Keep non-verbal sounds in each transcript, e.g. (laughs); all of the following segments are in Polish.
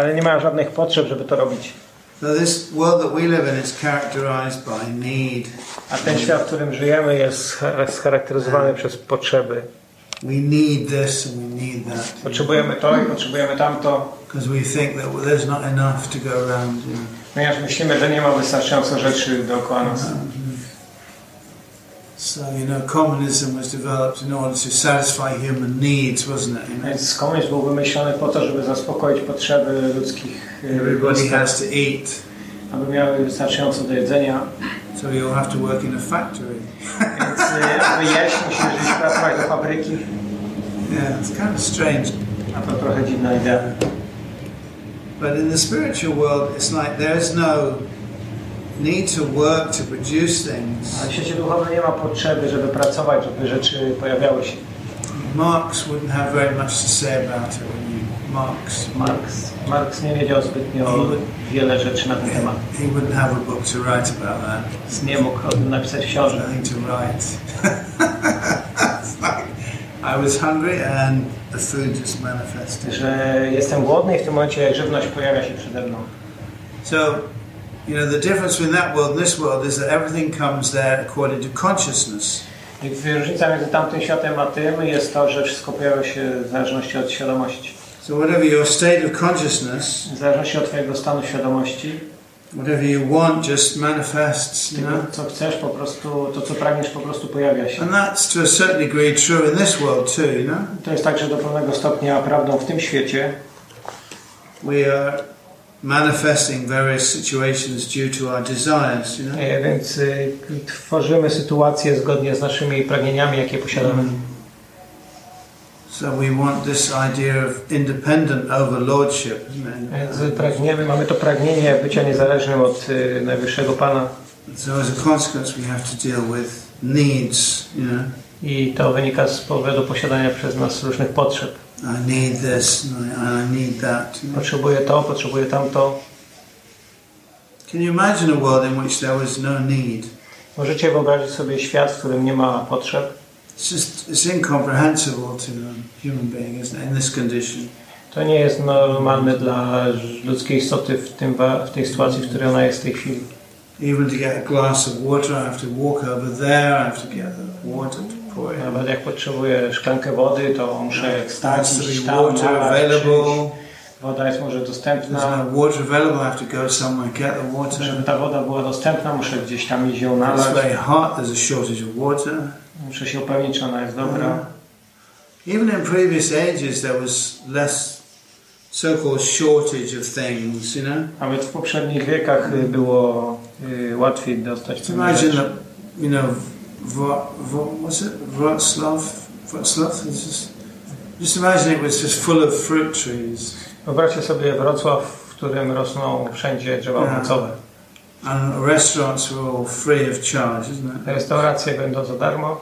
ale nie mają żadnych potrzeb, żeby to robić. A ten świat, w którym żyjemy, jest scha- scharakteryzowany przez potrzeby. We need this and we need that. Potrzebujemy to i potrzebujemy tamto, Because we think that there's not enough to go around. Ponieważ myślimy, że nie ma wystarczająco rzeczy dookoła nas. So, you know, communism was developed in order to satisfy human needs, wasn't it? You know? Więc komunizm był wymyślony po to, żeby zaspokoić potrzeby ludzkich Everybody has to eat, aby miały wystarczająco do jedzenia. so you'll have to work in a factory. Więc aby jeść, musisz pracować do fabryki. Yeah, it's kind of strange. A to trochę dziwna idea. But in the spiritual world, it's like there's no need to work to produce things. Ale w świecie duchowym nie ma potrzeby, żeby pracować, żeby rzeczy pojawiały się. Marx wouldn't have very much to say about it. When you, Marx, Marx, Marx nie wiedział zbytnio wiele rzeczy na ten temat. he wouldn't have a book to write about that. Nie mógł o tym napisać książek. nothing to write. (laughs) like I was hungry and the food just manifested. Że jestem głodny i w tym momencie żywność pojawia się przede mną. So, you know, the difference between that world and this world is that everything comes there according to consciousness. Różnica między tamtym światem a tym jest to, że wszystko pojawia się w zależności od świadomości. So, whatever your state of consciousness, W zależności od Twojego stanu świadomości, whatever you want, just manifests. You know, co chcesz po prostu, to co pragniesz po prostu pojawia się. and that's to a certain degree true in this world too. You know, To jest także do pewnego stopnia prawdą w tym świecie, we are manifesting various situations due to our desires. You know. E, Więc y, tworzymy sytuacje zgodnie z naszymi pragnieniami, jakie posiadamy. So we want this idea of independent overlordship, Więc it? pragniemy, mamy to pragnienie bycia niezależnym od y, Najwyższego Pana So as a consequence, we have to deal with needs. You know, i to wynika z powodu posiadania przez nas różnych potrzeb. I need this and I, need that. Potrzebuję to, potrzebuję tamto. Can you imagine a world in which there was no need? Możecie wyobrazić sobie świat, w którym nie ma potrzeb? It's just it's incomprehensible to a human being, isn't it? In this condition. To nie jest normalne dla ludzkiej istoty w, tym, w tej sytuacji, w której ona jest w tej chwili. Even to get a glass of water, I have to walk over there. I have to get the water to in. Nawet jak potrzebuję szklankę wody, to muszę to iść be tam, nalać, available. Woda jest może dostępna. no water available, I have to go somewhere get the water. Żeby ta woda była dostępna, muszę gdzieś tam iść ją If it's nalać. very hot, there's a shortage of water. Muszę się upewnić, czy ona jest dobra. Even in previous ages, there was less so-called shortage of things, you know. Nawet w poprzednich wiekach było y, łatwiej dostać imagine that, you know, Vro, Vro, what's it, Wroclaw? Wroclaw? It's just, just imagine it was just full of fruit trees. Wyobraźcie sobie Wrocław, w którym rosną wszędzie drzewa Yeah. owocowe. And restaurants were all free of charge, isn't it? Restauracje będą za darmo.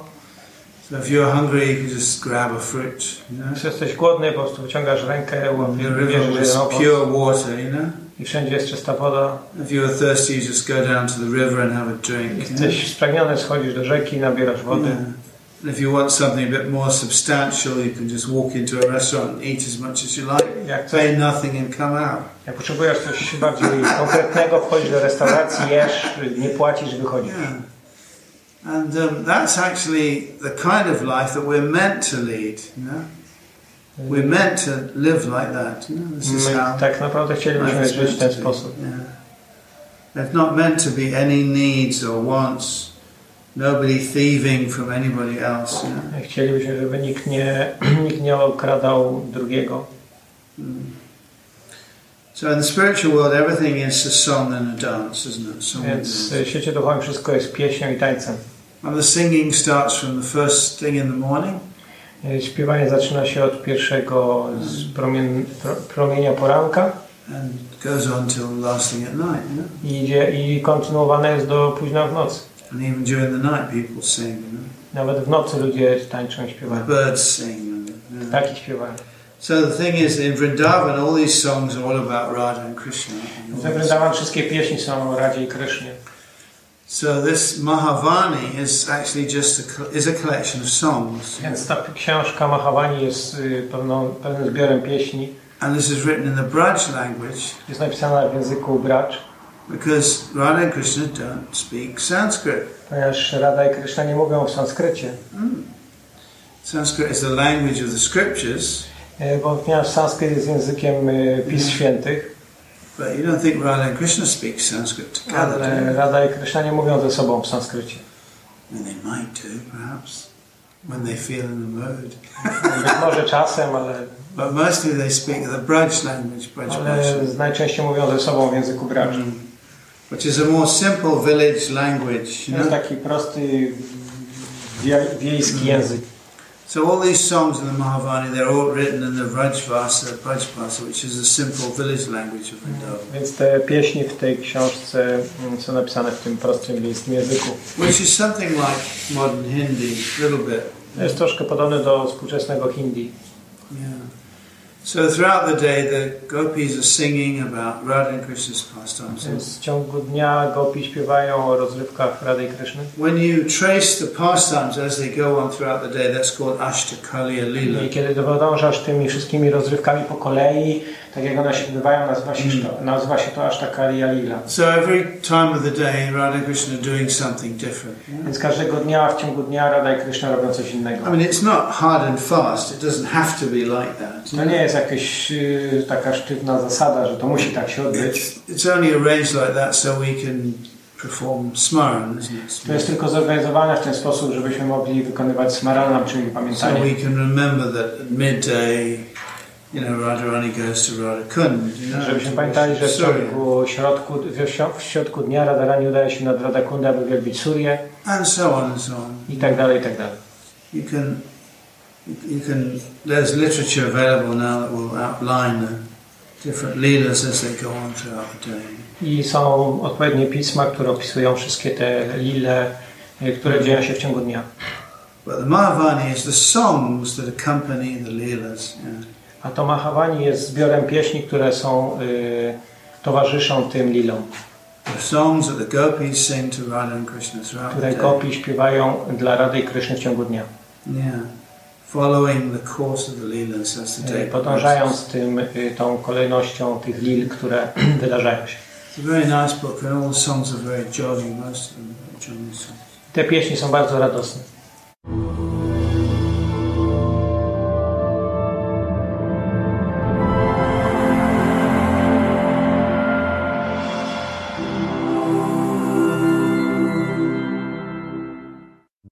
So if you're hungry, you can just grab a fruit, you know. Jeśli jesteś głodny, po prostu wyciągasz rękę, łapiesz, bierzesz was owoc pure water, you know. I wszędzie jest czysta woda. If you were thirsty, you just go down to the river and have a drink. Jesteś spragniony, schodzisz do rzeki, nabierasz wody. And if you want something a bit more substantial, you can just walk into a restaurant and eat as much as you like, Jak, coś, pay nothing and come out. jak potrzebujesz coś bardziej konkretnego, wchodzisz do restauracji, jesz, nie płacisz, wychodzisz. Yeah. And um, that's actually the kind of life that we're meant to lead. You know, we're meant to live like that. You know, this is My how tak naprawdę chcielibyśmy żyć w ten sposób. Yeah. There's not meant to be any needs or wants. Nobody thieving from anybody else. You know. Chcielibyśmy, żeby nikt nie, (clears throat) nikt nie okradał drugiego. Mm. So in the spiritual world, everything is a song and a dance, isn't it? Song Więc w świecie duchowym wszystko jest pieśnią i tańcem. And the singing starts from the first thing in the morning, Śpiewanie zaczyna się od pierwszego z promien, pro, promienia poranka i, idzie, i kontynuowane jest do późna w nocy. And even during the night, people sing. You know? Nawet w nocy ludzie tańczą i śpiewają. Birds sing. You know. Ptaki śpiewają. So the thing is, in Vrindavan, all these songs are all about Radha and Krishna. this. Wryndawan wszystkie pieśni są o Radzie i Krysznie. So this Mahavani is actually just a, is a collection of songs. Więc ta książka Mahavani jest y, pewną, pewnym zbiorem pieśni. And this is written in the Braj language Jest napisana w języku Bracz, because Radha and Krishna don't speak Sanskrit. ponieważ Rada i Krishna nie mówią w sanskrycie. Sanskrit is the language of the scriptures, E, Bo ponieważ sanskryt jest językiem e, pism świętych, but you don't think Radha and Krishna speak Sanskrit together, ale? Rada i Krishna nie mówią ze sobą w sanskrycie. Mean, they might do, perhaps, when they feel in the mood. Być może czasem, ale, But mostly they speak the Braj language, Braj ale najczęściej mówią ze sobą w języku Bracz. which is a more simple village language. To jest taki prosty wie, wiejski język. So all these songs in the Mahavani, they're all written in the Brajvasa, which is a simple village language of Vrindavan. Więc te pieśni w tej książce mm, są napisane w tym prostym wiejskim języku. Which is something like modern Hindi, a little bit. Jest troszkę podobne do współczesnego hindi. Yeah. So throughout the day, the gopis are singing about Radha and Krishna's pastimes. Więc w ciągu dnia gopi śpiewają o rozrywkach Rady i Kryszny. When you trace the pastimes as they go on throughout the day, that's called Ashtakaliya Lila. I kiedy podążasz tymi wszystkimi rozrywkami po kolei, tak jak one się odbywają, nazywa się, to, nazywa się to lila. So every time of the day, Radha and Krishna are doing something different. yeah? Więc każdego dnia, w ciągu dnia Rada i Kryszna robią coś innego. I mean, it's not hard and fast. It doesn't have to be like that. To nie jest jakaś y, taka sztywna zasada, że to musi tak się odbyć. It's, only arranged like that so we can perform smaran, isn't To jest tylko zorganizowane w ten sposób, żebyśmy mogli wykonywać smarana, czyli So pamiętanie. we can remember that at midday, you know, Radharani goes to Radhakund. You know, Żebyśmy pamiętali, że w ciągu środku, w środku dnia Radharani udaje się nad Radhakundę, aby wielbić Surię and so on and so on. i tak dalej, i tak dalej. You can, you can. There's literature available now that will outline the different leelas as they go on throughout the day. I są odpowiednie pisma, które opisują wszystkie te lile, y, które dzieją się w ciągu dnia. But the Mahavani is the songs that accompany the leelas. Yeah. A to Mahavani jest zbiorem pieśni, które są, y, towarzyszą tym lilom, The songs that the gopis sing to Radha and Krishna throughout the które day. gopi śpiewają dla Rady i Kryszny w ciągu dnia. Yeah. Following the course of the leelas as the day progresses. Podążając tym, y, tą kolejnością tych lil, które (clears throat) wydarzają się. It's a very nice book, and all the songs are very jolly. Most of them are jolly songs. Te pieśni są bardzo radosne.